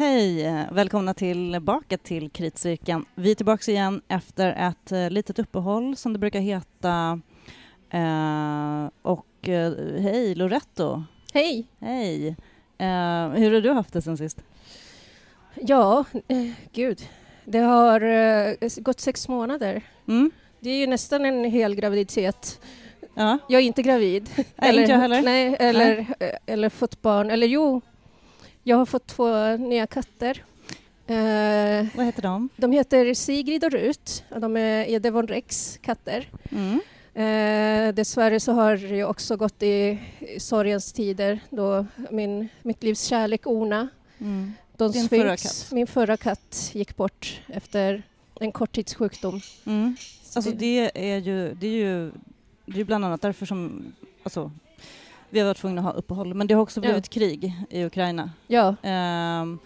Hej! Välkomna tillbaka till Kritcirkeln. Vi är tillbaka igen efter ett eh, litet uppehåll som det brukar heta. Eh, och eh, hej Loretto! Hej! Hej! Eh, hur har du haft det sen sist? Ja, eh, gud. Det har eh, gått sex månader. Mm? Det är ju nästan en hel graviditet. Ja? Jag är inte gravid. Nej, inte jag heller. Nej, eller, eh, eller fått barn. Eller jo, jag har fått två nya katter. Eh, Vad heter de? de heter Sigrid och Rut. De är, Devon Rex katter. Mm. Eh, dessvärre så har jag också gått i, i sorgens tider då min, mitt livs kärlek Ona Mm. Don Din Sphinx, förra katt. min förra katt, gick bort efter en korttidssjukdom. Mm. Så Alltså det- är ju, det är ju, det är bland annat därför som, alltså, vi har varit tvungna att ha uppehåll, men det har också Ja. blivit krig i Ukraina. Ja, Um,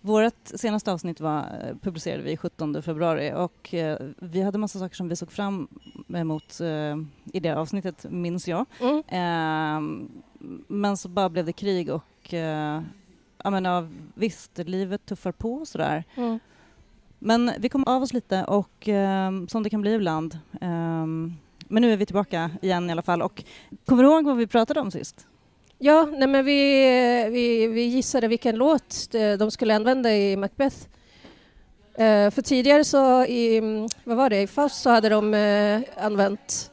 vårt senaste avsnitt var, eh, publicerade vi 17 februari och eh, vi hade massa saker som vi såg fram emot eh, i det avsnittet, minns jag. mm. Ehm, men så bara blev det krig och jag menar, visst, livet tuffar på och sådär. Mm. Men vi kom av oss lite och ehm, som det kan bli ibland. Men nu är vi tillbaka igen i alla fall och kommer du ihåg vad vi pratade om sist? ja nej men vi, vi, vi gissade vilken låt de de skulle använda i Macbeth. Eh, för tidigare så i, mm, vad var det, i Faust så hade de eh, använt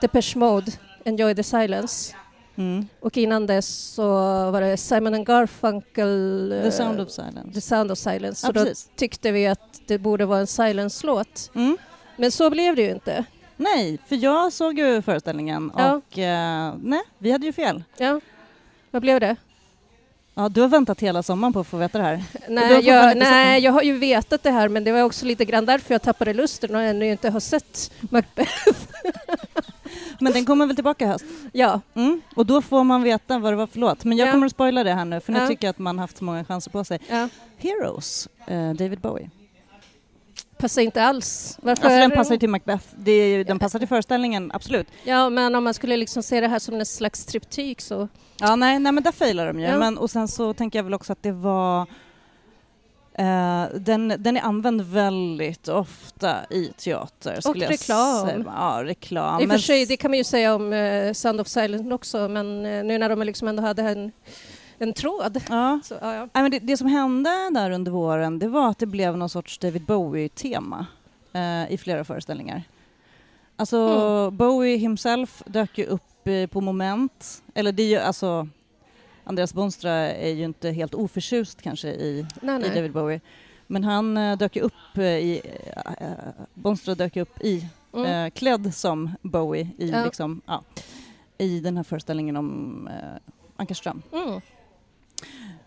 Depeche Mode, Enjoy the Silence. Mm. Och innan dess så var det Simon and Garfunkel, eh, The Sound of Silence. The Sound of Silence. Så Ja, då tyckte vi att det borde vara en silence-låt. Mm. Men så blev det ju inte. Nej, för jag såg ju föreställningen Ja. och eh, nej, vi hade ju fel. Ja. Vad blev det? Ja, du har väntat hela sommaren på att få veta det här. Nej jag, nej, jag har ju vetat det här men det var också lite grann därför jag tappade lusten och ännu inte har sett Macbeth. Men den kommer väl tillbaka i höst? Ja, Mm. Och då får man veta vad det var för låt. Men jag Ja. kommer att spoila det här nu, för nu Ja. tycker jag att man haft så många chanser på sig. ja. Heroes, eh, David Bowie. Passar inte alls. Varför? Alltså den passar till Macbeth. Det den passar till föreställningen, absolut. Ja, men om man skulle liksom se det här som en slags triptyk så... Ja, nej, nej men där failar de ju. Ja. Men, och sen så tänker jag väl också att det var eh, den, den är använd väldigt ofta i teater. jag reklam. Säga. Ja, reklam. I och för sig, det kan man ju säga om uh, Sound of Silence också, men eh, nu när de liksom ändå hade en, en tråd. Ja. Så, ja, ja. Nej, men det, det som hände där under våren det var att det blev någon sorts David Bowie-tema eh, i flera föreställningar. Alltså Mm. Bowie himself dök ju upp eh, på moment, eller det är ju alltså Andreas Bonstra är ju inte helt oförtjust kanske i, Nej, i nej. David Bowie. Men han eh, dök upp eh, i, eh, Bonstra dök upp i, Mm. eh, klädd som Bowie i, Ja. liksom, ja, i den här föreställningen om Ankarström Mm.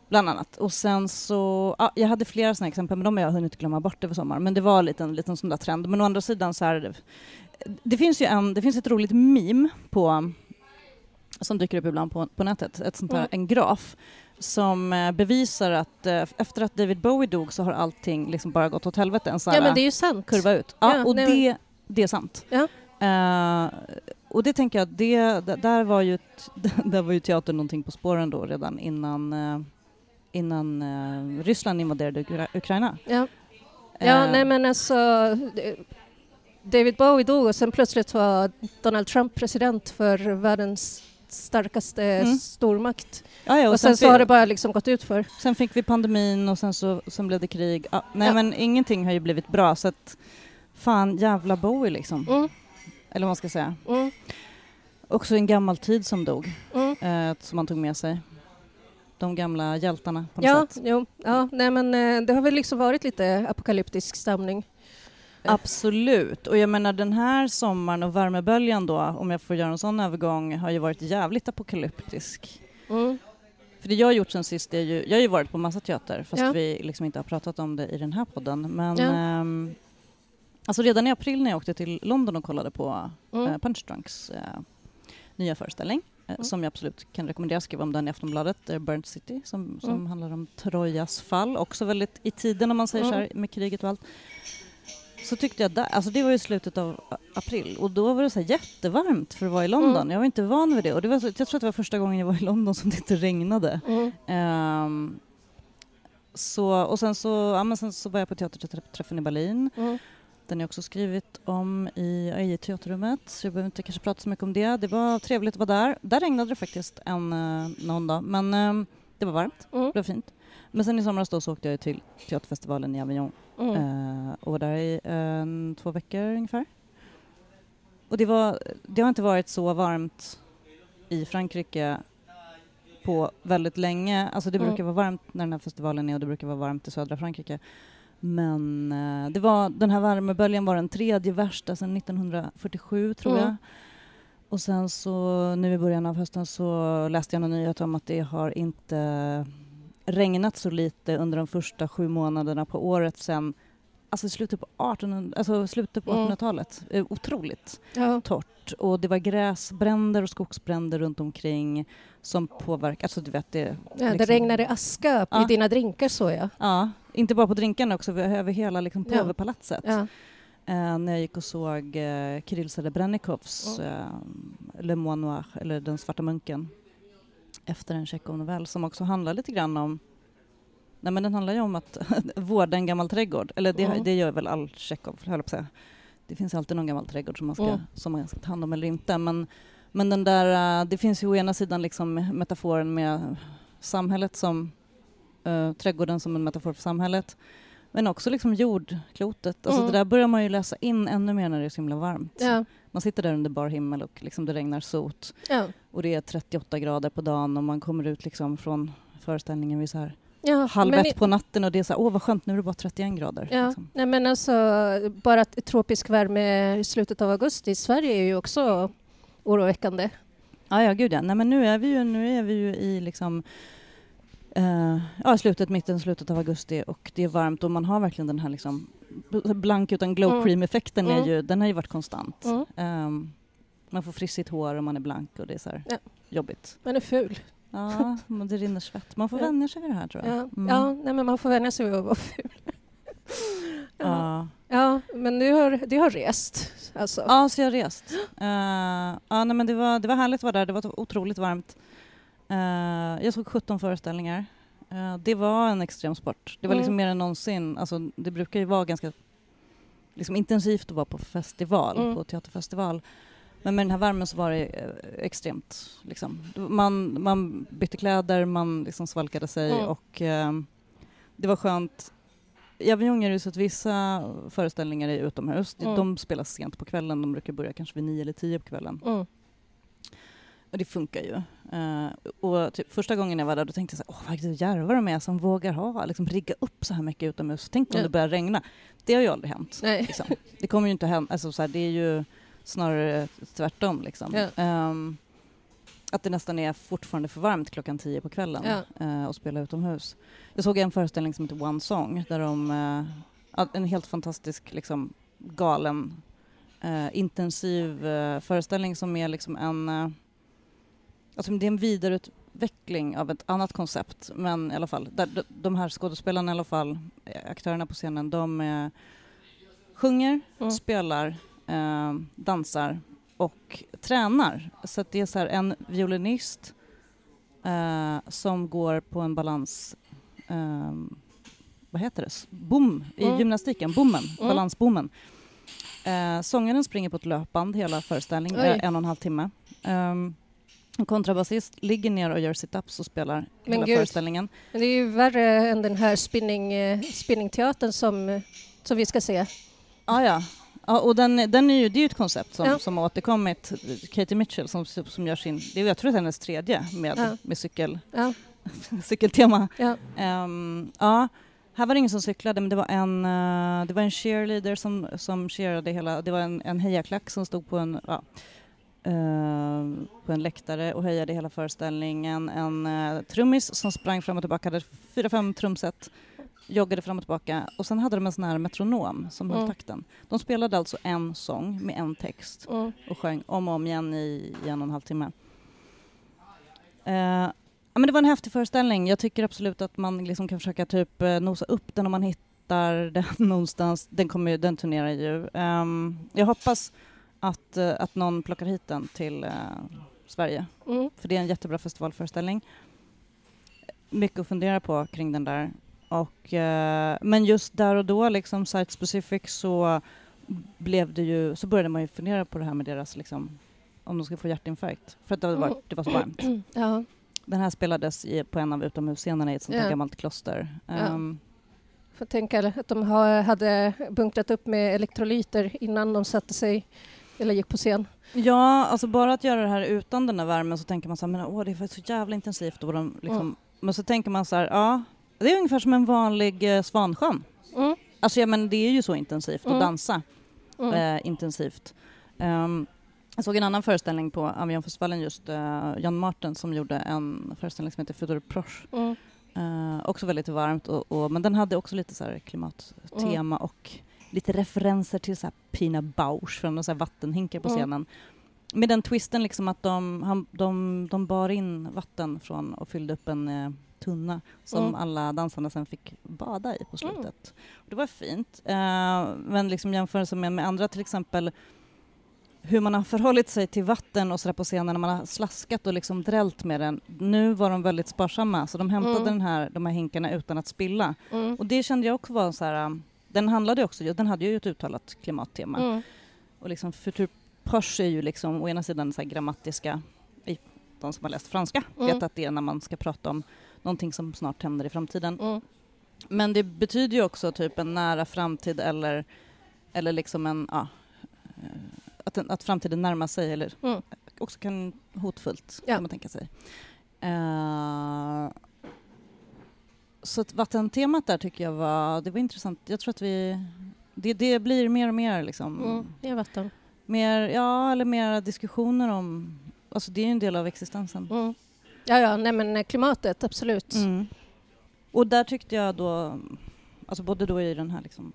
Bland annat. Och sen så, ja, jag hade flera sådana exempel, men de har jag hunnit glömma bort över sommaren. Men det var en liten, sån där trend. Men å andra sidan så här, det finns ju en, det finns ett roligt meme på, som dyker upp ibland på, på nätet, ett sånt här, Mm. en graf som eh, bevisar att eh, efter att David Bowie dog så har allting liksom bara gått åt helvete. En sån Ja, men det är ju sant. kurva ut. Ja, Ja, och nej, det, det är sant. Ja. Eh, och det tänker jag, det, där, var ju, där var ju teatern någonting på spåren då redan innan, eh, innan eh, Ryssland invaderade Ukra- Ukraina. Ja, ja Eh, nej men alltså... David Bowie dog och sen plötsligt var Donald Trump president för världens starkaste Mm. stormakt. ja, ja, Och, sen, så fi- har det bara liksom gått ut för. sen fick vi pandemin och sen, så, sen blev det krig. Ja, nej Ja. men ingenting har ju blivit bra så att fan jävla Bowie liksom. Mm, Eller vad man ska säga. mm, Också en gammal tid som dog, mm. eh, som man tog med sig. De gamla hjältarna på något Ja, sätt. jo, ja, nej men eh, det har väl liksom varit lite apokalyptisk stämning. Absolut. Och jag menar den här sommaren och värmeböljan då, om jag får göra en sån övergång, har ju varit jävligt apokalyptisk. Mm. För det jag har gjort sen sist är ju, jag har ju varit på massa teater fast Ja. vi liksom inte har pratat om det i den här podden. Men Ja. ehm, alltså redan i april när jag åkte till London och kollade på Mm. eh, Punch Drunks eh, nya föreställning eh, Mm. som jag absolut kan rekommendera. Skriva om den i Aftonbladet, eh, Burnt City, som, som Mm. handlar om Trojas fall. Också väldigt i tiden om man säger Mm. så här, med kriget och allt. Så tyckte jag, där, alltså det var i slutet av april och då var det så jättevarmt för att vara i London. Mm. Jag var inte van vid det och det var så, jag tror att det var första gången jag var i London som det inte regnade. Mm. Ehm, så, och sen så, ja, men sen så var jag på teaterträffen i Berlin. Mm. Den jag också skrivit om i, i teaterrummet, så jag behöver inte kanske prata så mycket om det. Det var trevligt att vara där. Där regnade det faktiskt en, eh, någon dag, men eh, det var varmt. Mm. Det var fint. Men sen i somras då så åkte jag till teaterfestivalen i Avignon Mm. eh, och var där i eh, två veckor ungefär. Och det, var, det har inte varit så varmt i Frankrike på väldigt länge. Alltså det Mm. brukar vara varmt när den här festivalen är och det brukar vara varmt i södra Frankrike. Men eh, det var, den här värmeböljan var den tredje värsta sedan 1947 tror Mm. jag. Och sen så nu i början av hösten så läste jag en nyhet om att det har inte regnat så lite under de första sju månaderna på året sen alltså slutet på 1800, alltså slutet på Mm. 1800-talet. Eh, Otroligt Ja. torrt. Och det var gräsbränder och skogsbränder runt omkring som påverkar, alltså du vet det... Ja, det liksom- regnade aska Ja. i dina drinkar så jag. Ja, inte bara på drinkarna också, över över hela liksom påvepalatset. Ja. Eh, när jag gick och såg eh, Kirill Serebrenikovs eh, Le Moine Noir, eller Den svarta munken, efter en Tjechov-novell som också handlar lite grann om Nej men den handlar ju om att vårda en gammal trädgård, eller det, Mm. det gör väl all Tjechov, höll jag på att säga. Det finns alltid någon gammal trädgård som man ska, Mm. som man ska ta hand om eller inte. Men, men den där, eh, det finns ju å ena sidan liksom metaforen med samhället som, eh, trädgården som en metafor för samhället. Men också liksom jordklotet. Alltså Mm. Det där börjar man ju läsa in ännu mer när det är så himla varmt. Ja. Man sitter där under bar himmel och liksom det regnar sot Ja. och det är 38 grader på dagen och man kommer ut liksom från föreställningen vid så här Ja. halv ett på natten och det är så här, åh vad skönt, nu är det bara 31 grader. Ja, Liksom. nej men alltså bara tropisk värme i slutet av augusti i Sverige är ju också oroväckande. Ja, ja, gud ja. Nej, men nu är vi ju, nu är vi ju i liksom eh, ja, slutet, mitten, slutet av augusti och det är varmt och man har verkligen den här liksom blank utan glow Mm. cream-effekten är Mm. ju, den har ju varit konstant. Mm. Ehm, man får frissigt hår och man är blank och det är så Ja. jobbigt. Man är ful. Ja, det rinner svett. Man får Ja. vänja sig vid det här tror jag. Ja, Mm. ja nej, men man får vänja sig vid att vara ful. ja. Ja. ja, men du har, du har rest. Alltså. Ja, så jag har rest. Uh, ja, nej, men det, var, det var härligt att vara där, det var otroligt varmt. Eh, jag såg 17 föreställningar. Eh, det var en extrem sport. Det var Mm. liksom mer än någonsin. Alltså, det brukar ju vara ganska liksom, intensivt att vara på festival, Mm. på teaterfestival. Men med den här värmen så var det eh, extremt. Liksom. Man, man bytte kläder, man liksom svalkade sig Mm. och eh, det var skönt. I Avignon är så att vissa föreställningar är utomhus. Mm. De spelas sent på kvällen. De brukar börja kanske vid nio eller tio på kvällen. Mm. Och det funkar ju. Eh, och typ, första gången jag var där då tänkte jag så här, åh vad djärva de är som vågar ha, liksom rigga upp så här mycket utomhus. Tänk om Ja. det börjar regna. Det har ju aldrig hänt. Nej. Liksom. Det kommer ju inte hända, alltså, så här, det är ju snarare tvärtom. Liksom. Ja. Ehm, att det nästan är fortfarande för varmt klockan tio på kvällen Ja. eh, och spela utomhus. Jag såg en föreställning som heter One Song där de, ja, en helt fantastisk liksom, galen eh, intensiv föreställning som är liksom en alltså det är en vidareutveckling av ett annat koncept men i alla fall, där, de, de här skådespelarna i alla fall, aktörerna på scenen, de sjunger, Mm. spelar, eh, dansar och tränar. Så det är så en violinist eh, som går på en balans eh, vad heter det? Bom i Mm. gymnastiken, bommen, Mm. balansbommen. Eh, sångaren springer på ett löpband hela föreställningen, eh, en och en halv timme. Um, en kontrabasist ligger ner och gör sit-ups och spelar Men hela gud. föreställningen. Men det är ju värre än den här spinning, eh, spinningteatern som, som vi ska se. Ah, ja. Ja, och den, den är ju, det är ju ett koncept som, Ja. som har återkommit. Katie Mitchell som, som gör sin, det är, jag tror det är hennes tredje med, Ja. med cykel, Ja, cykeltema. ja. Ehm, ja, här var det ingen som cyklade men det var en, eh, det var en cheerleader som, som cheerade hela, det var en, en hejaklack som stod på en, eh, på en läktare och hejade hela föreställningen. En uh, trummis som sprang fram och tillbaka, hade fyra, fem trumset, joggade fram och tillbaka och sen hade de en sån här metronom som höll Mm. takten. De spelade alltså en sång med en text Mm. och sjöng om och om igen i, i en och en halv timme. Eh, ja, men det var en häftig föreställning. Jag tycker absolut att man liksom kan försöka typ eh, nosa upp den om man hittar den någonstans. Den, kommer, ju- den turnerar ju. Ehm, jag hoppas att, eh, att någon plockar hit den till eh, Sverige, Mm. för det är en jättebra festivalföreställning. Mycket att fundera på kring den där. Och, eh, men just där och då, liksom site specific, så blev det ju, så började man ju fundera på det här med deras, liksom, om de ska få hjärtinfarkt, för att det, var, det var så varmt. Ja. Den här spelades i, på en av utomhusscenerna i ett sånt här Ja. gammalt kloster. Ja. Ehm, Får tänka att de ha, hade bunkrat upp med elektrolyter innan de satte sig eller gick på scen. Ja, alltså bara att göra det här utan den där värmen så tänker man så här, men åh det är så jävla intensivt. Och de liksom, Mm. Men så tänker man så här, ja, det är ungefär som en vanlig eh, svansjön. Mm. Alltså ja, men det är ju så intensivt Mm. att dansa Mm. eh, intensivt. Ehm, jag såg en annan föreställning på Avionfestivalen just, uh, Jan Martin som gjorde en föreställning som heter Futur Proche. Mm. Eh, också väldigt varmt, och, och, men den hade också lite så här klimattema Mm. och lite referenser till så här Pina Bausch från några så här vattenhinkar på Mm. scenen. Med den twisten liksom att de, han, de, de bar in vatten från och fyllde upp en eh, tunna som Mm. alla dansarna sen fick bada i på slutet. Och det var fint. Eh, men liksom jämförelse med, med andra till exempel hur man har förhållit sig till vatten och sådär på scenen när man har slaskat och liksom drällt med den. Nu var de väldigt sparsamma så de hämtade Mm. den här, de här hinkarna utan att spilla. Mm. Och det kände jag också var så här, um, den handlade också, den hade ju ett uttalat klimattema. Mm. Och liksom Futur Proche är ju liksom å ena sidan så grammatiska, de som har läst franska Mm. vet att det är när man ska prata om någonting som snart händer i framtiden. Mm. Men det betyder ju också typ en nära framtid eller, eller liksom en, ja, eh, att, en, att framtiden närmar sig eller Mm. också kan hotfullt Ja. kan man tänka sig. Eh, så att vattentemat där tycker jag var, det var intressant. Jag tror att vi, det, det blir mer och mer liksom, Mm. Det är vatten. Mer, ja eller mer diskussioner om, alltså det är ju en del av existensen. Mm. Ja, ja, nej men eh, klimatet, absolut. Mm. Och där tyckte jag då, alltså både då i den här liksom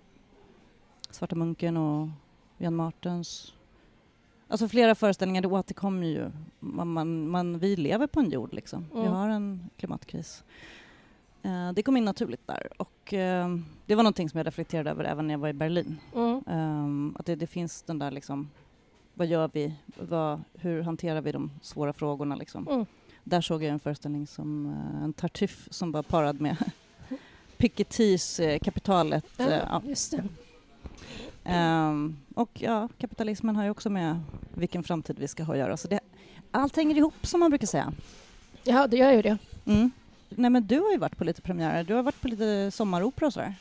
Svarta munken och Jan Martens, alltså flera föreställningar, det återkommer ju, man, man, man, vi lever på en jord liksom, vi Mm. har en klimatkris. Eh, det kom in naturligt där och eh, det var någonting som jag reflekterade över även när jag var i Berlin. Mm. Ehm, att det, det finns den där liksom, vad gör vi, vad, hur hanterar vi de svåra frågorna liksom. Mm. Där såg jag en föreställning som eh, en Tartuffe som var parad med Pikettys eh, Kapitalet. eh, Ja, ja. just det. Ehm, och ja, kapitalismen har ju också med vilken framtid vi ska ha att göra. Så det, allt hänger ihop som man brukar säga. Ja, det gör ju det. Mm. Nej men du har ju varit på lite premiärer, du har varit på lite sommaropera och sådär.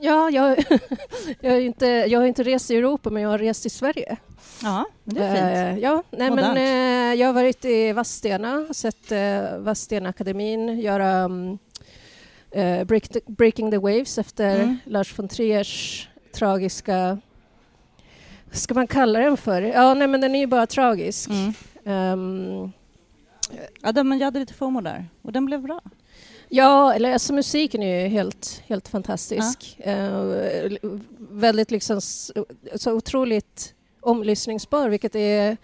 Ja, jag, jag, har inte, jag har inte rest i Europa, men jag har rest i Sverige. Ja, men det är fint. Eh, ja, nej, men, Modernt. eh, jag har varit i Vadstena och sett eh, Vadstena-akademin göra um, break the, Breaking the Waves efter Mm. Lars von Triers tragiska... Vad ska man kalla den för? Ja, nej, men den är ju bara tragisk. Mm. Ehm, Ja, men jag hade lite FOMO där och den blev bra. Ja, eller alltså musiken är ju helt, helt fantastisk. Eh, väldigt liksom så otroligt omlyssningsbar, vilket är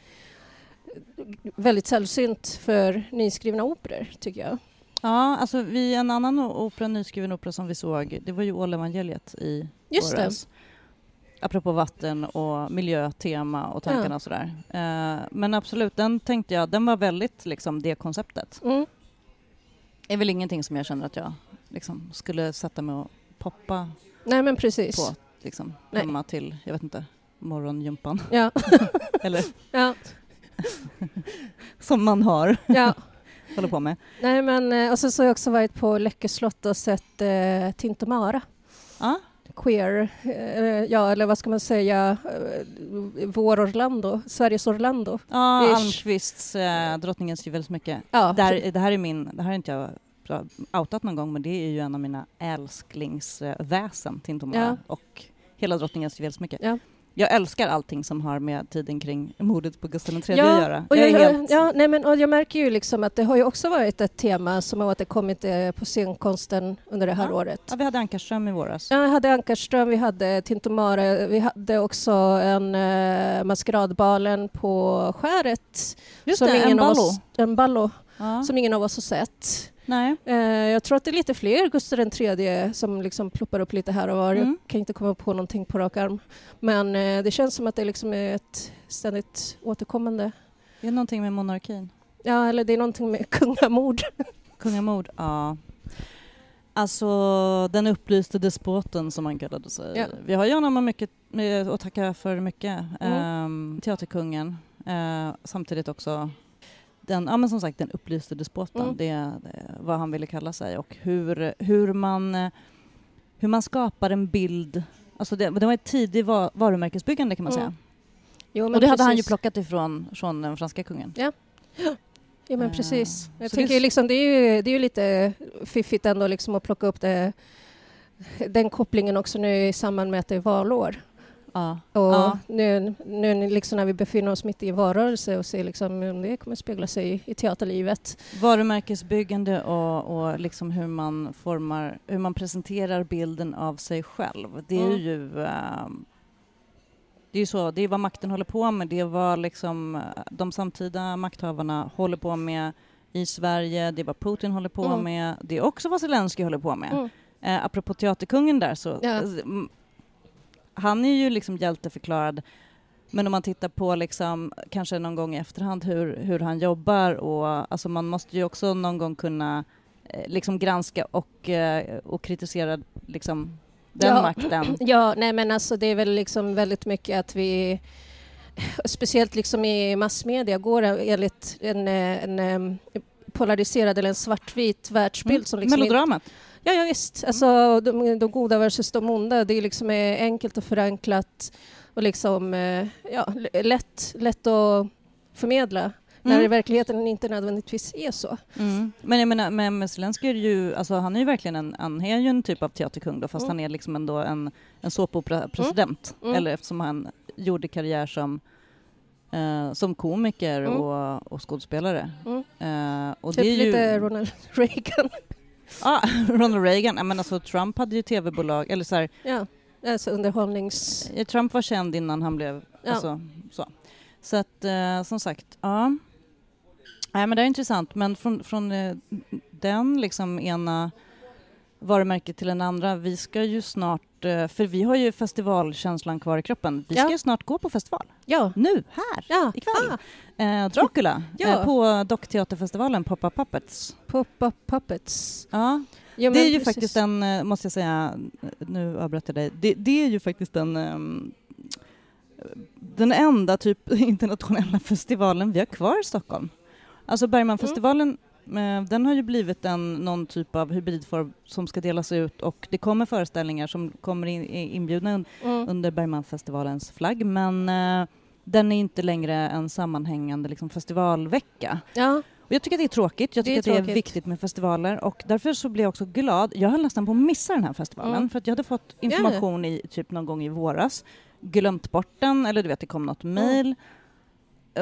väldigt sällsynt för nyskrivna operor, tycker jag. Ja, alltså vi, en annan opera, nyskriven opera som vi såg, det var ju Ålevangeliet i Just det. våras. Apropå vatten och miljötema och tankarna Ja. och sådär. Eh, men absolut, den tänkte jag, den var väldigt liksom det konceptet. Mm. Är väl ingenting som jag känner att jag liksom skulle sätta mig och poppa Nej, men precis. på liksom, Nej. hemma till, jag vet inte, morgongympan. Ja, Eller ja, som man har, ja. håller på med. Nej, men, eh, och så så har jag också varit på Läckö slott och sett eh, Tintomara. Ja, Queer, eh, ja, eller vad ska man säga, eh, vår Orlando, Sveriges Orlando. ja Ish. Almqvists äh, Drottningens juvelsmycke. Ja, Där, det här är min, det här är inte jag outat någon gång, men det är ju en av mina älsklingsväsen, Tintomara Ja. och hela Drottningens juvelsmycke. Ja. Jag älskar allting som har med tiden kring mordet på Gustav III Ja, att göra. Och jag jag, helt, ja, nej men, och jag märker ju liksom att det har ju också varit ett tema som har återkommit eh, på scenkonsten under det här Ja. året. ja, vi hade Ankarström i våras. Ja, vi hade Ankarström, vi hade Tintomare, vi hade också en eh, Maskeradbalen på Skäret. Just som det, ingen en ballo. Oss, en ballo, Ja. som ingen av oss har sett. Nej. Eh, jag tror att det är lite fler Gustav III som liksom ploppar upp lite här och var. Mm. Jag kan inte komma på någonting på rak arm. Men eh, det känns som att det liksom är ett ständigt återkommande Det är någonting med monarkin. Ja, eller det är någonting med kungamord. Kungamord, ja. Alltså den upplyste despoten som man kallade sig. Ja. Vi har ju honom mycket, att tacka för mycket. Mm. Ehm, teaterkungen. Eh, samtidigt också den, ja, men som sagt, den upplyste despoten. Mm. Det, det vad han ville kalla sig och hur, hur, man, eh, hur man skapar en bild. Alltså det, det var ett tidigt va, varumärkesbyggande kan man Mm. säga. Jo, men Och det hade han ju precis. plockat ifrån från den franska kungen. Ja, men Eh, precis. Jag så tänker det- liksom, det är ju det är ju lite fiffigt ändå liksom att plocka upp det, den kopplingen också nu i samband med att det är valår. Ja. Och Ja. nu, nu liksom när vi befinner oss mitt i en valrörelse och ser liksom om det kommer spegla sig i, i teaterlivet. Varumärkesbyggande och, och liksom hur man formar, hur man presenterar bilden av sig själv. Det är Mm. ju ehm, det är ju så, det är vad makten håller på med, det är vad liksom eh, de samtida makthavarna håller på med i Sverige, det är vad Putin håller på Mm. med, det är också vad Zelensky håller på med. Mm. Eh, apropå teaterkungen där så, Ja. Han är ju liksom hjälteförklarad men om man tittar på liksom, kanske någon gång i efterhand hur, hur han jobbar och alltså man måste ju också någon gång kunna eh, liksom granska och, eh, och kritisera liksom den Ja. makten. Ja, nej men alltså det är väl liksom väldigt mycket att vi speciellt liksom i massmedia går enligt en, eh, en, em, polariserad eller en svartvit världsbild Mm. som liksom Melodramat. Ja, ja visst. Alltså, de, de goda versus de onda. Det är liksom är enkelt och förankrat och liksom, eh, ja, lätt, lätt att förmedla när Mm. i verkligheten inte nödvändigtvis är så. Mm. Men jag menar, med Zelensky är ju, alltså han är ju verkligen en, han är ju en typ av teaterkung då, fast Mm. han är liksom ändå en, en såpopera-president. Mm. Eller eftersom han gjorde karriär som, eh, som komiker Mm. och, och skådespelare. Mm. Eh, och typ det är ju, lite Ronald Reagan. Ja, Ronald Reagan. Men alltså, Trump hade ju tv-bolag, eller så här, ja, alltså underhållnings... Trump var känd innan han blev, Ja. alltså, så. Så att, eh, som sagt, ja. Nej, men det är intressant, men från, från eh, den liksom ena varumärket till den andra, vi ska ju snart, eh, för vi har ju festivalkänslan kvar i kroppen, vi Ja. ska ju snart gå på festival. Ja, Nu, här, ja. ikväll. Ah, Eh, Dracula, Ja. eh, på Dockteaterfestivalen, Pop-Up Puppets. Pop-up puppets. Ja, Ja, det är ju precis. faktiskt en, eh, måste jag säga, nu avbröt jag dig, det, det är ju faktiskt den ehm, den enda typ internationella festivalen vi har kvar i Stockholm. Alltså Bergmanfestivalen, eh, den har ju blivit en, någon typ av hybridform som ska delas ut och det kommer föreställningar som kommer in, är inbjudna Mm. under Bergmanfestivalens flagg men eh, den är inte längre en sammanhängande liksom, festivalvecka. Ja, Och jag tycker att det är tråkigt. Jag Det är tycker att det är tråkigt. viktigt med festivaler och därför så blev jag också glad. Jag höll nästan på att missa den här festivalen Mm. för att jag hade fått information i typ någon gång i våras, glömt bort den eller du vet det kom något Mm.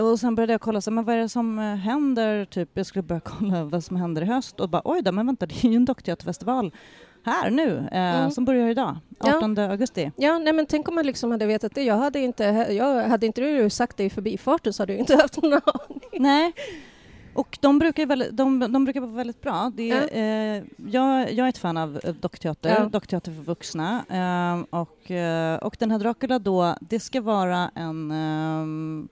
Och sen började jag kolla så, men vad är det som eh, händer, typ jag skulle börja kolla vad som händer i höst och bara oj då, men vänta det är ju en dockteaterfestival här nu eh, Mm. som börjar idag, Ja. 18 augusti. ja nej, men tänk om man liksom hade vetat det. Jag hade inte, jag hade inte du sagt det i förbifarten så hade jag inte haft någon aning. Nej. Och de brukar, väldigt, de, de brukar vara väldigt bra. Det är, eh, jag, jag är ett fan av eh, dockteater, Ja. dockteater för vuxna. Eh, och, eh, och den här Dracula då, det ska vara en...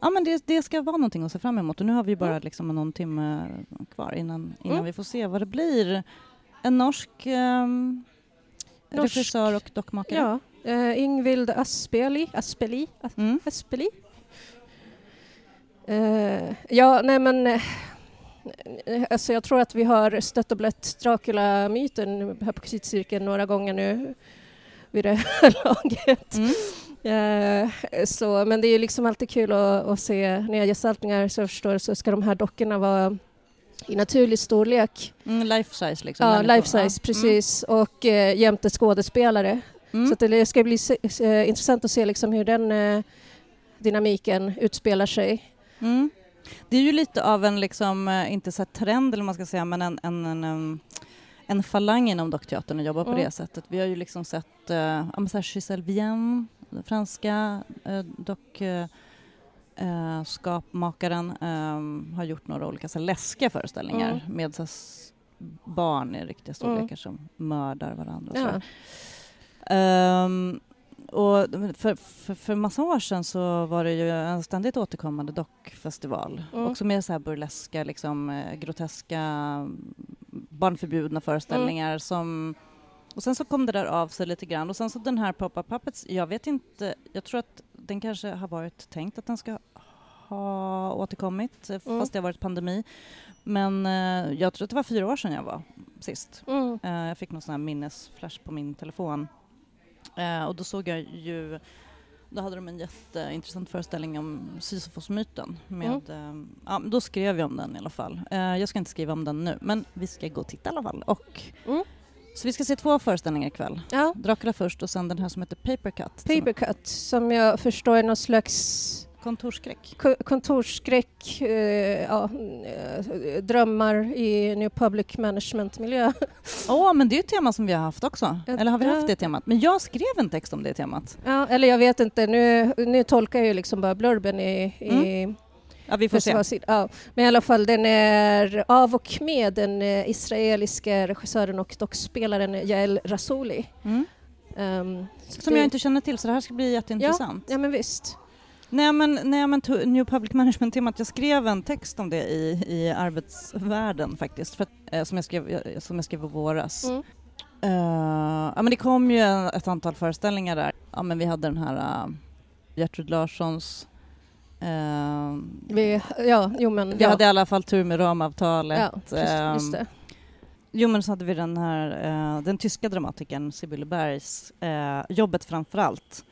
ja men det, det ska vara någonting att se fram emot och nu har vi bara Mm. liksom någon timme kvar innan, innan Mm. vi får se vad det blir. En norsk, ehm, Norsk. regissör och dockmakare. Ja, eh, Ingvild Aspeli, Aspeli, As- Mm. Aspeli. Eh, ja, nej men eh, alltså jag tror att vi har stött och blött Dracula-myten här på Krisitcirkeln några gånger nu vid det här laget. Mm. Eh, så, men det är ju liksom alltid kul att, att se nya gestaltningar så jag förstår så ska de här dockorna vara i naturlig storlek. Mm, life size liksom. Ja, life size, precis. Och eh, jämte skådespelare. Mm. Så det ska bli se, se, intressant att se liksom hur den eh, dynamiken utspelar sig. Mm. Det är ju lite av en, liksom, eh, inte så trend eller vad man ska säga, men en, en, en, em, en falang inom dockteatern att jobba på Mm. det sättet. Vi har ju liksom sett uh, Giselle Vienne, franska uh, dock eh, eh, skapmakaren, em, har gjort några olika så här, läskiga föreställningar Mm. med så här, barn i riktiga storlekar som mördar varandra. Och så. Ja. Ehm, och för, för, för massa år sedan så var det ju en ständigt återkommande dockfestival. Mm. Också med så här burleska, liksom, eh, groteska barnförbjudna föreställningar som och sen så kom det där av sig lite grann och sen så den här Pop-Up Puppets, jag vet inte, jag tror att den kanske har varit tänkt att den ska ha återkommit eh, Mm. fast det har varit pandemi. Men eh, jag tror att det var fyra år sedan jag var sist. Mm. Eh, jag fick någon sån här minnesflash på min telefon. Eh, och då såg jag ju, då hade de en jätteintressant föreställning om Sisyfos-myten. Med, eh, ja, då skrev jag om den i alla fall. Eh, jag ska inte skriva om den nu, men vi ska gå och titta i alla fall. Och, Mm. Så vi ska se två föreställningar ikväll. Ja, Dracula först och sen den här som heter Paper Cut. som- Papercut som jag förstår är någon slags Kontorsskräck. ko- kontorsskräck, eh, ja, eh, drömmar i New Public Management-miljö. Åh, men det är ett tema som vi har haft också. Ja, Eller har vi ja. haft det temat? Men jag skrev en text om det temat. Ja, eller jag vet inte, nu, nu tolkar jag ju liksom bara blurben i, i Ja, vi får se. Ja, men i alla fall den är av och med den eh, israeliska regissören och dockspelaren Yael Rassouli. Mm. Så Som det- jag inte känner till, så det här ska bli jätteintressant. Ja men visst. Nej men, nej, men New Public Management-temat, jag skrev en text om det i, i arbetsvärlden faktiskt, för eh, som, jag skrev, eh, som jag skrev i våras. Mm. Eh, ja, men det kom ju ett antal föreställningar där. Ja, men vi hade den här uh, Gertrud Larssons eh, Vi, ja, jo men vi ja. hade i alla fall tur med ramavtalet. ja, just, Ehm, just det. Jo men så hade vi den här, eh, den tyska dramatikern Sibylle Bergs eh, Jobbet framför allt.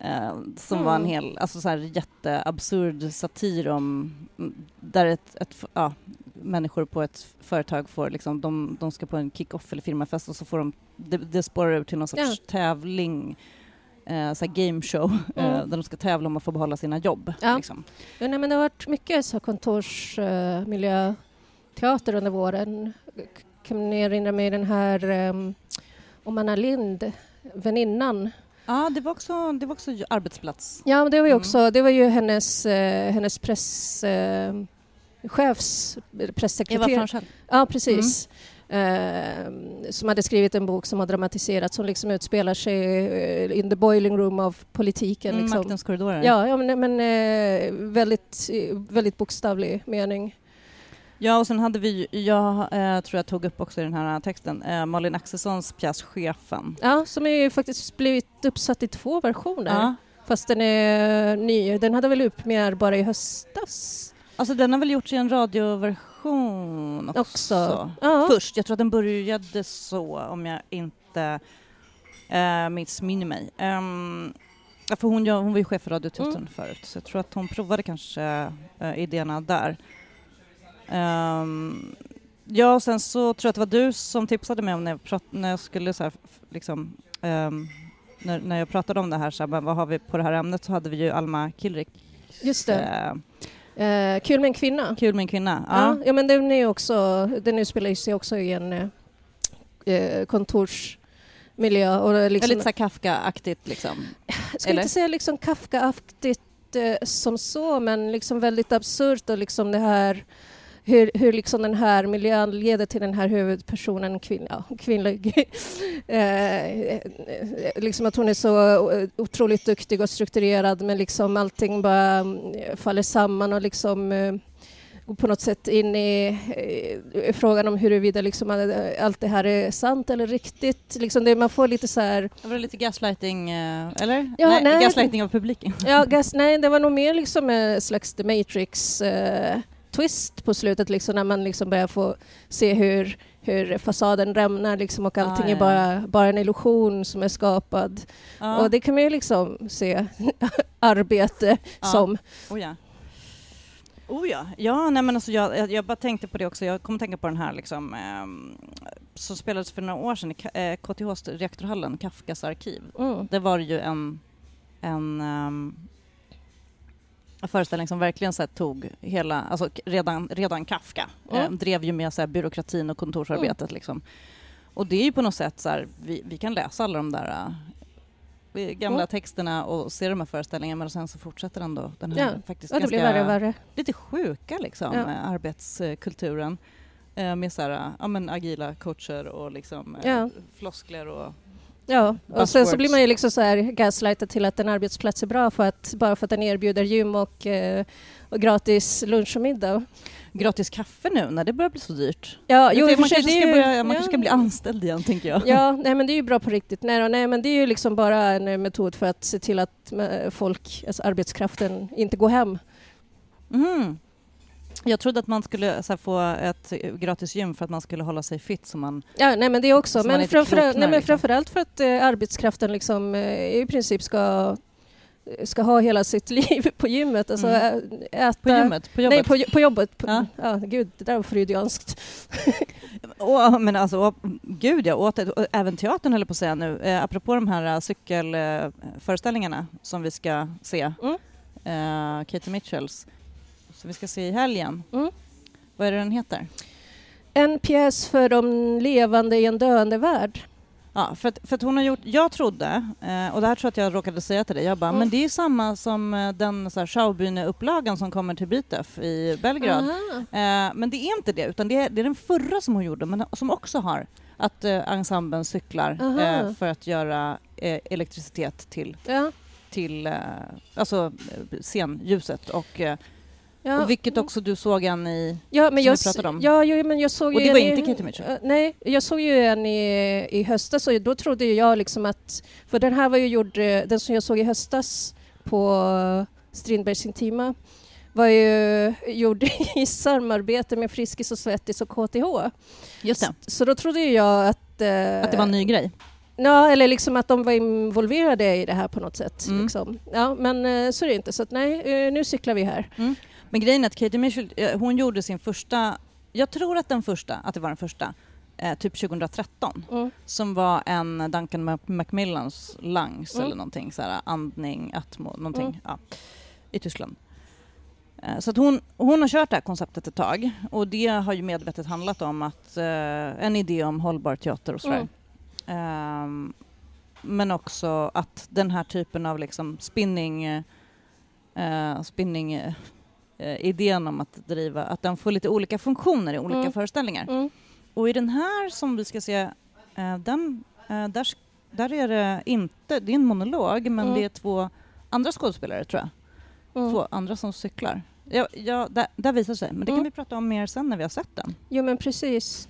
Eh, som var en Mm. hel, alltså så här jätteabsurd satir om, mm, där ett, ett, ja, människor på ett företag får liksom, de, de ska på en kick-off eller firmafest och så får de, det, det spårar ut till någon sorts Ja. tävling, eh, så game show, eh, Mm. där de ska tävla om att få behålla sina jobb. Ja. Liksom. Ja, nej, men det har varit mycket så kontorsmiljöteater under våren. Kan ni erinra mig den här um, om Anna Lind, väninnan? Ja, det var också, det var också arbetsplats. Ja, men det var ju Mm. också, det var ju hennes, eh, hennes press, eh, chefs Eva pressekreterare. Franchell. Ja, precis. Eh, som hade skrivit en bok som har dramatiserats som liksom utspelar sig eh, in the boiling room av politiken. Mm, liksom. Maktens korridorer. Ja, ja men, men eh, väldigt, eh, väldigt bokstavlig mening. Ja, och sen hade vi, jag eh, tror jag tog upp också i den här texten, eh, Malin Axelssons pjäs Chefen. Ja, som är faktiskt blivit uppsatt i två versioner. Ja. Fast den är ny. Den hade väl uppmäär bara i höstas Alltså den har väl gjorts i en radioversion också? också. Ja. Först, jag tror att den började så om jag inte eh, missminner mig. Um, för hon, hon var ju chef för Radioteatern Mm. förut så jag tror att hon provade kanske eh, idéerna där. Ehm, ja, och sen så tror jag att det var du som tipsade mig om när jag, prat, när jag skulle så här, liksom, ehm, när, när jag pratade om det här, så här, vad har vi på det här ämnet så hade vi ju Alma Kilrik. Just det. Eh, kul med en kvinna. kul med en kvinna. Ja. Ja. Men den är också, den utspelar sig också i en eh, eh, kontorsmiljö. Och det är Ja, liksom, Lite så Kafka-aktigt liksom. jag ska eller? inte säga liksom Kafkaaktigt eh, som så, men liksom väldigt absurt och liksom det här hur, hur liksom den här miljön leder till den här huvudpersonen, kvinn, ja, kvinnlig, eh, liksom att hon är så otroligt duktig och strukturerad men liksom allting bara mm, faller samman och liksom eh, går på något sätt in i eh, frågan om huruvida liksom eh, allt det här är sant eller riktigt. Liksom det, man får lite så här Det var lite gaslighting, eh, eller? Ja, nej, nej. gaslighting av publiken. Ja, gas, nej, det var nog mer liksom en slags The Matrix eh, twist på slutet liksom när man liksom börjar få se hur, hur fasaden rämnar liksom och allting Ah, ja. är bara, bara en illusion som är skapad. Ja. Och det kan man ju liksom se arbete Ja. som. Oh ja. Oh ja. Ja, nej men alltså jag, jag, bara tänkte på det också. Jag kommer att tänka på den här liksom, ehm, som spelades för några år sedan i eh, KTHs reaktorhallen, Kafkas arkiv. Mm. Det var ju en, en, ehm, en föreställning som verkligen så tog hela, alltså redan, redan Kafka Mm. eh, drev ju med så här, byråkratin och kontorsarbetet liksom. Och det är ju på något sätt så här, vi, vi kan läsa alla de där eh, gamla Mm. texterna och se de här föreställningarna men sen så fortsätter ändå den här Ja. faktiskt Ja, det ganska värre och värre. lite sjuka liksom, Ja. eh, arbetskulturen eh, med så här, ja, men agila coacher och liksom, eh, Ja. floskler och Ja, och sen så blir man ju liksom så här gaslightad till att en arbetsplats är bra för att, bara för att den erbjuder gym och, eh, och gratis lunch och middag. Gratis kaffe nu när det börjar bli så dyrt. Ja, Jo, man kanske, ska, börja, man ja. ska bli anställd igen, tänker jag. Ja, nej men det är ju bra på riktigt. Nej, nej men det är ju liksom bara en eh, metod för att se till att eh, folk, alltså arbetskraften, inte går hem. Mhm. Jag trodde att man skulle så här, få ett eh, gratis gym för att man skulle hålla sig fit som man... Ja, nej men det också. Så Men, framförallt, nej, men liksom. framförallt för att eh, arbetskraften liksom, eh, i princip ska, ska ha hela sitt liv på gymmet. Alltså, Mm. äta, På gymmet? På jobbet? Nej, på, på jobbet. På, Ja. ja. gud, det där var freudianskt. Åh, men alltså, åh, gud ja, åt, och även teatern höll på att säga nu. Eh, apropå de här uh, cykelföreställningarna som vi ska se, Mm. eh, Katie Mitchells, som vi ska se i helgen. Mm. Vad är det den heter? En pjäs för de levande i en döende värld. Ja, för att, för att hon har gjort, jag trodde, eh, och det här tror jag att jag råkade säga till dig, jag bara, Mm. men det är samma som eh, den Schaubühne-upplagan som kommer till Bitev i Belgrad. Eh, men det är inte det, utan det är, det är den förra som hon gjorde, men som också har att eh, ensemblen cyklar eh, för att göra eh, elektricitet till, Ja. till alltså, scenljuset. Och, Ja. och vilket också du såg en i... Ja, men som jag, vi pratade om. Ja, jo, men jag såg Och det var inte Katie Mitchell? Eh, nej, jag såg ju en i, i höstas och då trodde jag liksom att... För den här var ju gjord, eh, den som jag såg i höstas på Strindbergs Intima var ju gjord i samarbete med Friskis och Svettis och KTH. Just det, Så då trodde jag att... eh, att det var en ny grej. Ja, eller liksom att de var involverade i det här på något sätt. Mm. Liksom. Ja, men eh, så är det inte. Så att, nej, nu cyklar vi här. Men grejen är att Katie Mitchell, eh, hon gjorde sin första, jag tror att den första, att det var den första, eh, typ 2013, Mm. som var en Duncan Mac- Macmillans lungs Mm. eller någonting, så här, andning, atmo, någonting, Mm. ja, i Tyskland. Eh, Så att hon, hon har kört det här konceptet ett tag och det har ju medvetet handlat om att eh, en idé om hållbar teater och sådär. Ehm, men också att den här typen av liksom spinning, eh, spinning eh, idén om att driva, att den får lite olika funktioner i olika Mm. föreställningar. Mm. Och i den här som vi ska se, eh, den, eh, där, där är det inte, det är en monolog men Mm. det är två andra skådespelare tror jag. Mm. Två andra som cyklar. Ja, ja, där, där visar sig, men det kan Mm. vi prata om mer sen när vi har sett den. Jo men precis.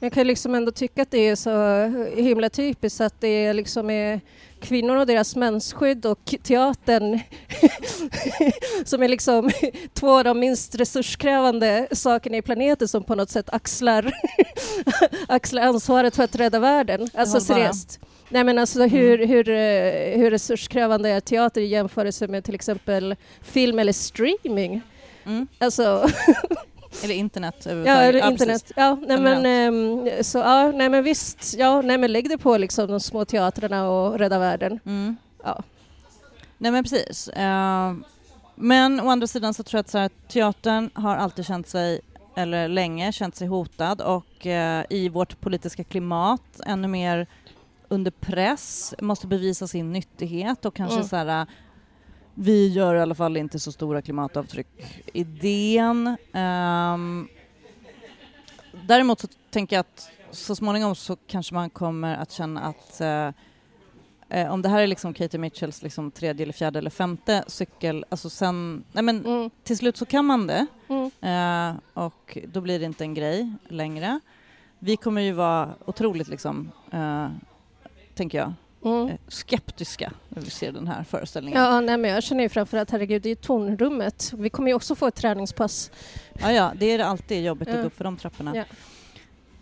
Jag kan liksom ändå tycka att det är så himla typiskt att det är liksom är kvinnor och deras mensskydd och teatern som är liksom två av de minst resurskrävande sakerna i planeten som på något sätt axlar, axlar ansvaret för att rädda världen. Alltså seriöst. Nej men alltså hur, hur, eh, hur resurskrävande är teater i jämförelse med till exempel film eller streaming? Mm. Alltså Eller internet Ja, överhuvudtaget. eller precis. internet. Ja, nej, men, ehm, så, ja, nej men visst, ja, nej, men lägg det på liksom de små teatrarna och rädda världen. Mm. Ja. Nej men precis. Eh, men å andra sidan så tror jag att så här, teatern har alltid känt sig, eller länge känt sig hotad och eh, i vårt politiska klimat ännu mer under press, måste bevisa sin nyttighet och kanske Mm. så här vi gör i alla fall inte så stora klimatavtryck idén. Um, däremot så tänker jag att så småningom så kanske man kommer att känna att eh, eh, om det här är liksom Katie Mitchells liksom tredje eller fjärde eller femte cykel, alltså sen, nej men Mm, till slut så kan man det mm, eh, och då blir det inte en grej längre. Vi kommer ju vara otroligt liksom, eh, tänker jag, mm. eh, skeptiska när vi ser den här föreställningen. Ja, nej, men jag känner ju framförallt, herregud, det är ju tonrummet. Vi kommer ju också få ett träningspass. Ja, ja, det är alltid jobbigt att Ja. gå upp för de trapporna. Ja.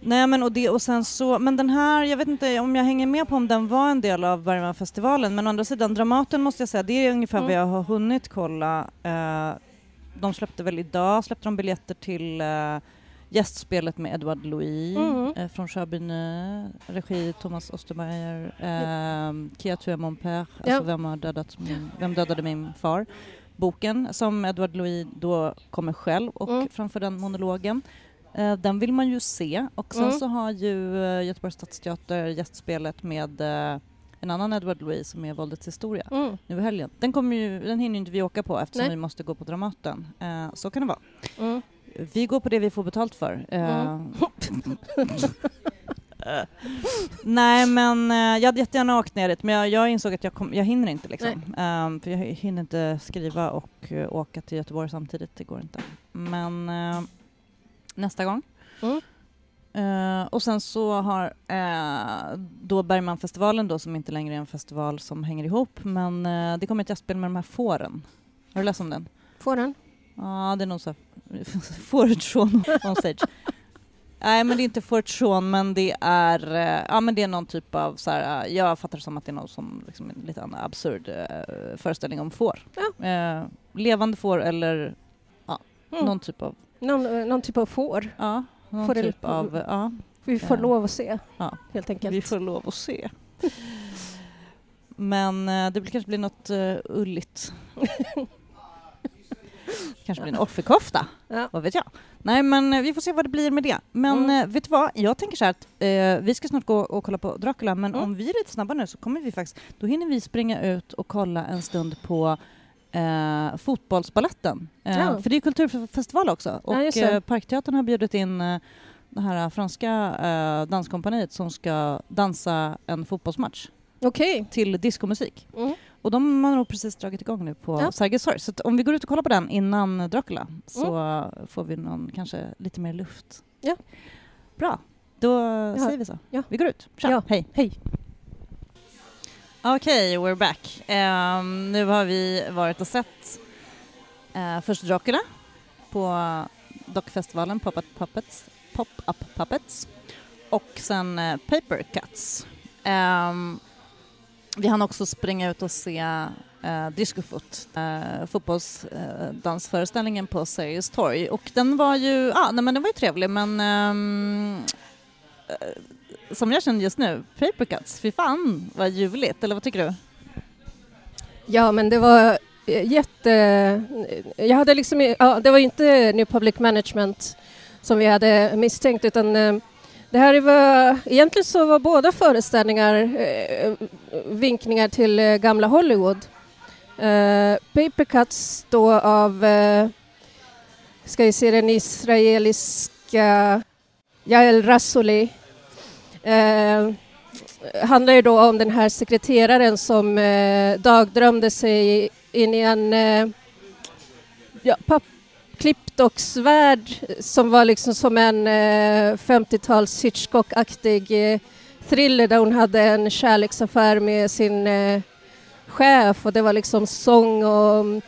Nej men och det och sen så, men den här, jag vet inte om jag hänger med på om den var en del av Bergmanfestivalen, men å andra sidan Dramaten måste jag säga, det är ungefär Mm. vad jag har hunnit kolla. Eh, de släppte väl idag, släppte de biljetter till eh, gästspelet med Edouard Louis Mm. eh, från Sjöbyn, regi Thomas Ostermeier, eh, Kia tu es mon père, alltså Ja. vem, har dödat min, vem dödade min far? Boken som Edouard Louis då kommer själv och Mm. framför den monologen. Eh, den vill man ju se och sen Mm. så har ju eh, Göteborgs stadsteater gästspelet med eh, en annan Edward Louis som är Våldets historia Mm, nu i helgen. Den, kommer ju, den hinner ju inte vi åka på eftersom Nej. vi måste gå på Dramaten. Eh, så kan det vara. mm. Vi går på det vi får betalt för. Mm. Nej men eh, jag hade jättegärna åkt ner dit men jag, jag insåg att jag, kom, jag hinner inte liksom. Ehm, för jag hinner inte skriva och eh, åka till Göteborg samtidigt, det går inte. Men eh, nästa gång. Mm. Eh, och sen så har eh, då Bergmanfestivalen då som inte längre är en festival som hänger ihop men eh, det kommer ett gästspel med de här fåren. Har du läst om den? Får den? Ja, det är nog så från on stage. Nej, men det är inte Fort Sean, men det är, eh, ja, men det är någon typ av så här, eh, jag fattar det som att det är någon som liksom, en lite absurd eh, föreställning om får. Ja. Eh, levande får eller ja, Mm. någon typ av, Någon, eh, någon typ av får. ja, någon Får det- typ av, ja, Vi får lov att se, Ja. helt enkelt. vi får lov att se. Men eh, det kanske blir något uh, ulligt. kanske blir en offerkofta. Ja. Vad vet jag? Nej, men eh, vi får se vad det blir med det. Men Mm. eh, vet du vad? Jag tänker så här att eh, vi ska snart gå och kolla på Dracula, men Mm. om vi är lite snabba nu så kommer vi faktiskt, då hinner vi springa ut och kolla en stund på eh, fotbollsbaletten. Eh, Ja. För det är kulturfestival också. Och det. eh, Parkteatern har bjudit in eh, det här franska danskompaniet som ska dansa en fotbollsmatch Okej. till diskomusik. Mm. Och de har nog precis dragit igång nu på Ja. Sergels torg. Så om vi går ut och kollar på den innan Dracula så Mm. får vi någon, kanske lite mer luft. Ja. Bra, då säger vi så. Ja. Vi går ut. Tja, Ja. hej. Hej. Okej, we're back. Ehm, nu har vi varit och sett uh, först Dracula på Dockfestivalen, Pop-Up Puppets, Pop-Up Puppets och sen uh, Paper Cuts. Ehm, vi hann också springa ut och se eh, Discofoot, eh, fotbollsdansföreställningen på Sergels torg och den var ju, ah, nej, men den var ju trevlig men ehm, eh, som jag känner just nu, Paper Cuts, fy fan vad ljuvligt, eller vad tycker du? Ja, men det var eh, jätte... Eh, jag hade liksom... Ja, det var ju inte New Public Management som vi hade misstänkt, utan eh, det här var... Egentligen så var båda föreställningar eh, vinkningar till eh, gamla Hollywood. Eh, Paper Cuts då av... Eh, ska vi se den israeliska Jael Rasouli. Eh, handlar ju då om den här sekreteraren som eh, dagdrömde sig in i en eh, ja, pappklippdocksvärld som var liksom som en eh, 50-tals Hitchcock-aktig eh, thriller där hon hade en kärleksaffär med sin eh, chef och det var liksom sång och mm,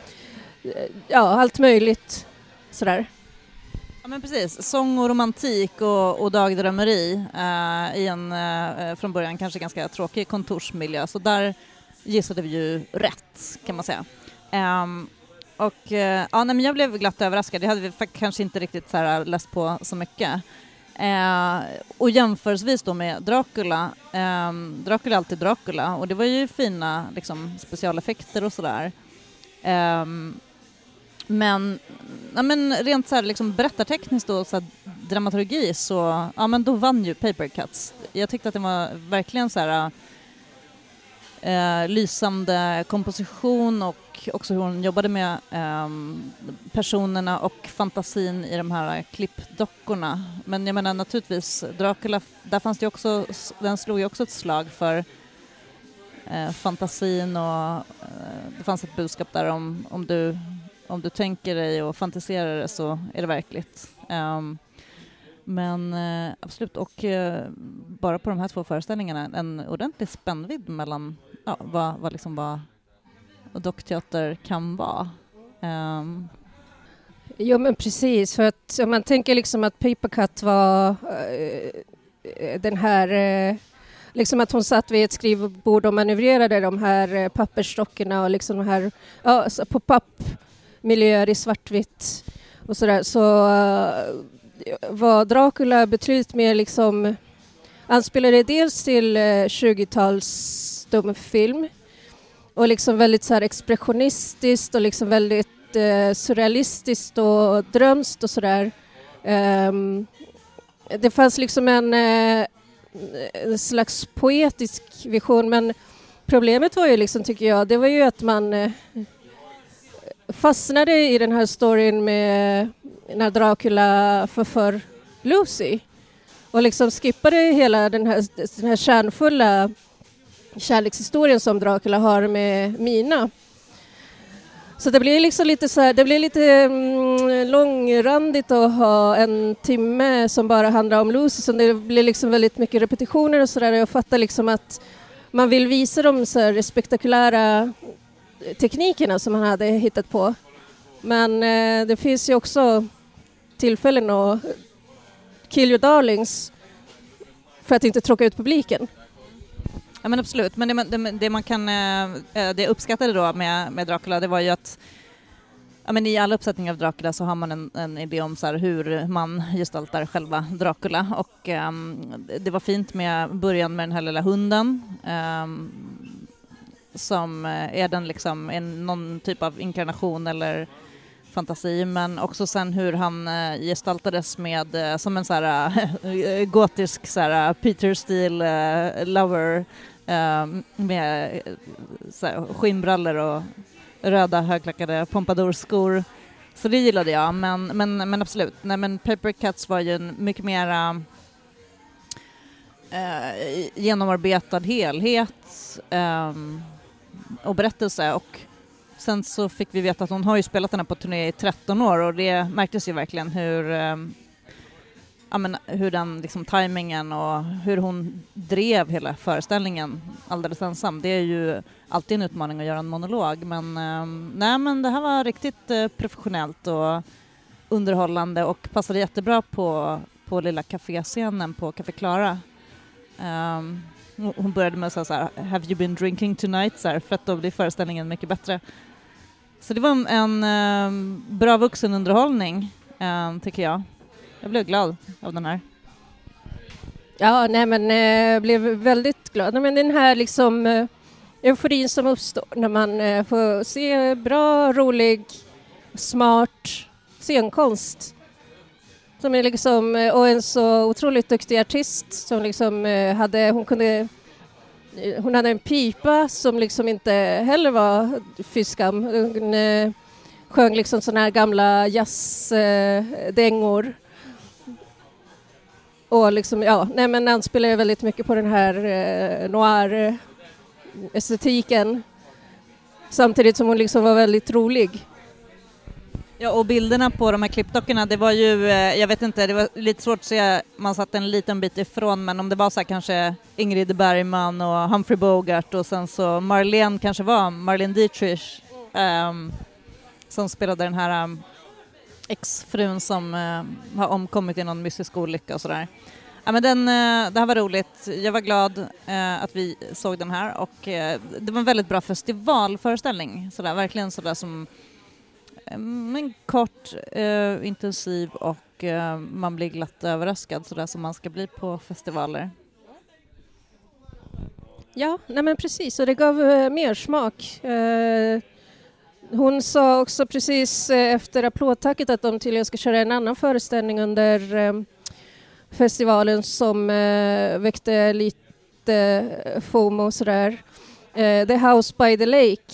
eh, ja, allt möjligt sådär. Ja men precis, sång och romantik och, och dagdrömmeri eh, i en eh, eh från början kanske ganska tråkig kontorsmiljö så där gissade vi ju rätt kan man säga. Ehm, och eh, ja, nej, men jag blev glatt överraskad, jag hade vi kanske inte riktigt så här, läst på så mycket. Eh, och jämförelsevis då med Dracula, eh, Dracula är alltid Dracula och det var ju fina liksom, specialeffekter och sådär. Eh, men, ja, men rent så här, liksom berättartekniskt och så här, dramaturgi så ja, men då vann ju Paper Cuts. Jag tyckte att det var verkligen så här eh, lysande komposition och också hur hon jobbade med eh, personerna och fantasin i de här klippdockorna. Men jag menar naturligtvis, Dracula, där fanns det också, den slog ju också ett slag för eh, fantasin och eh, det fanns ett budskap där om, om du om du tänker dig och fantiserar det så är det verkligt. Ehm, men eh, absolut, och eh, bara på de här två föreställningarna en ordentlig spännvidd mellan ja, vad, vad, liksom vad dockteater kan vara. Um. Jo men precis, för att om man tänker liksom att Papercut var eh, den här, eh, liksom att hon satt vid ett skrivbord och manövrerade de här eh, pappersstockarna och liksom de här ja, på pappmiljöer i svartvitt och sådär, så eh, var Dracula betydligt mer liksom anspelade dels till eh, 20-tals stumfilm och liksom väldigt så här expressionistiskt och liksom väldigt eh, surrealistiskt och drömskt och sådär. Um, det fanns liksom en, eh, en slags poetisk vision men problemet var ju liksom, tycker jag, det var ju att man eh, fastnade i den här storyn med när Dracula förför Lucy. och liksom skippade hela den här, den här kärnfulla kärlekshistorien som Dracula har med Mina. Så det blir liksom lite så här, det blir lite mm, långrandigt att ha en timme som bara handlar om Lucy, så det blir liksom väldigt mycket repetitioner och sådär. Jag fattar liksom att man vill visa de så här spektakulära teknikerna som han hade hittat på. Men eh, det finns ju också tillfällen att kill your darlings för att inte tråka ut publiken. Ja men absolut, men det, det, det man kan, eh, eh, det jag uppskattade då med, med Dracula det var ju att ja, men i alla uppsättningar av Dracula så har man en, en idé om så här, hur man gestaltar själva Dracula. Och um, det var fint med början med den här lilla hunden um, som eh, är den liksom en, någon typ av inkarnation eller fantasi men också sen hur han uh, gestaltades med uh, som en så här eh, gotisk så här Peter Steele lover med så här, skinnbrallor och röda högklackade pompadourskor. Så det gillade jag, men, men, men absolut. Nej, men Paper Cuts var ju en mycket mera genomarbetad helhet och berättelse och sen så fick vi veta att hon har ju spelat den här på turné i 13 år och det märktes ju verkligen hur ehm, ja, men, hur den liksom, tajmingen och hur hon drev hela föreställningen alldeles ensam. Det är ju alltid en utmaning att göra en monolog men, eh, nej, men det här var riktigt eh, professionellt och underhållande och passade jättebra på, på lilla kaféscenen på Café Klara. Um, ehm, hon började med att säga så här, ”Have you been drinking tonight?” så här, för att då blir föreställningen mycket bättre. Så det var en, en um, bra vuxenunderhållning, um, tycker jag. Jag blev glad av den här. Ja, nej men jag eh, blev väldigt glad. Men den här liksom eh, euforin som uppstår när man eh, får se bra, rolig, smart scenkonst. Som är liksom, eh, och en så otroligt duktig artist som liksom hade, hon kunde hon hade en pipa som liksom inte heller var fyskam. Hon eh, sjöng liksom sådana här gamla jazzdängor. Och liksom, ja, nej men han spelar väldigt mycket på den här eh, noir-estetiken samtidigt som hon liksom var väldigt rolig. Ja, och bilderna på de här klippdockorna, det var ju, eh, jag vet inte, det var lite svårt att se, man satt en liten bit ifrån, men om det var så här kanske Ingrid Bergman och Humphrey Bogart och sen så Marlene kanske var Marlene Dietrich um, som spelade den här um, exfrun som uh, har omkommit i någon mystisk olycka och sådär. Ja, men den, uh, det här var roligt. Jag var glad uh, att vi såg den här och det var en väldigt bra festivalföreställning. Sådär, verkligen sådär som Mm, men kort, eh, intensiv och eh, man blir glatt överraskad sådär som man ska bli på festivaler. Ja, nej men precis, och det gav eh, mer smak. Hon sa också precis eh, efter applådtacket att de tydligen ska köra en annan föreställning under eh, festivalen som eh, väckte lite FOMO och sådär. The House by the Lake.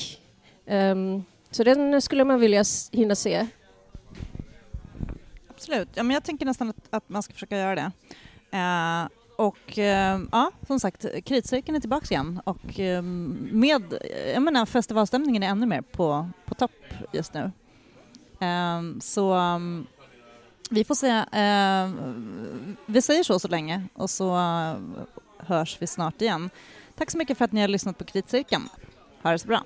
Ehm, så den skulle man vilja hinna se. Absolut. Ja, men jag tänker nästan att, att man ska försöka göra det. Eh, och eh, ja, som sagt, kritcirkeln är tillbaka igen och eh, med, jag menar festivalstämningen är ännu mer på, på topp just nu. Eh, så um, vi får se, vi säger så så länge och så hörs vi snart igen. Tack så mycket för att ni har lyssnat på Kritcirkeln. Ha det så bra.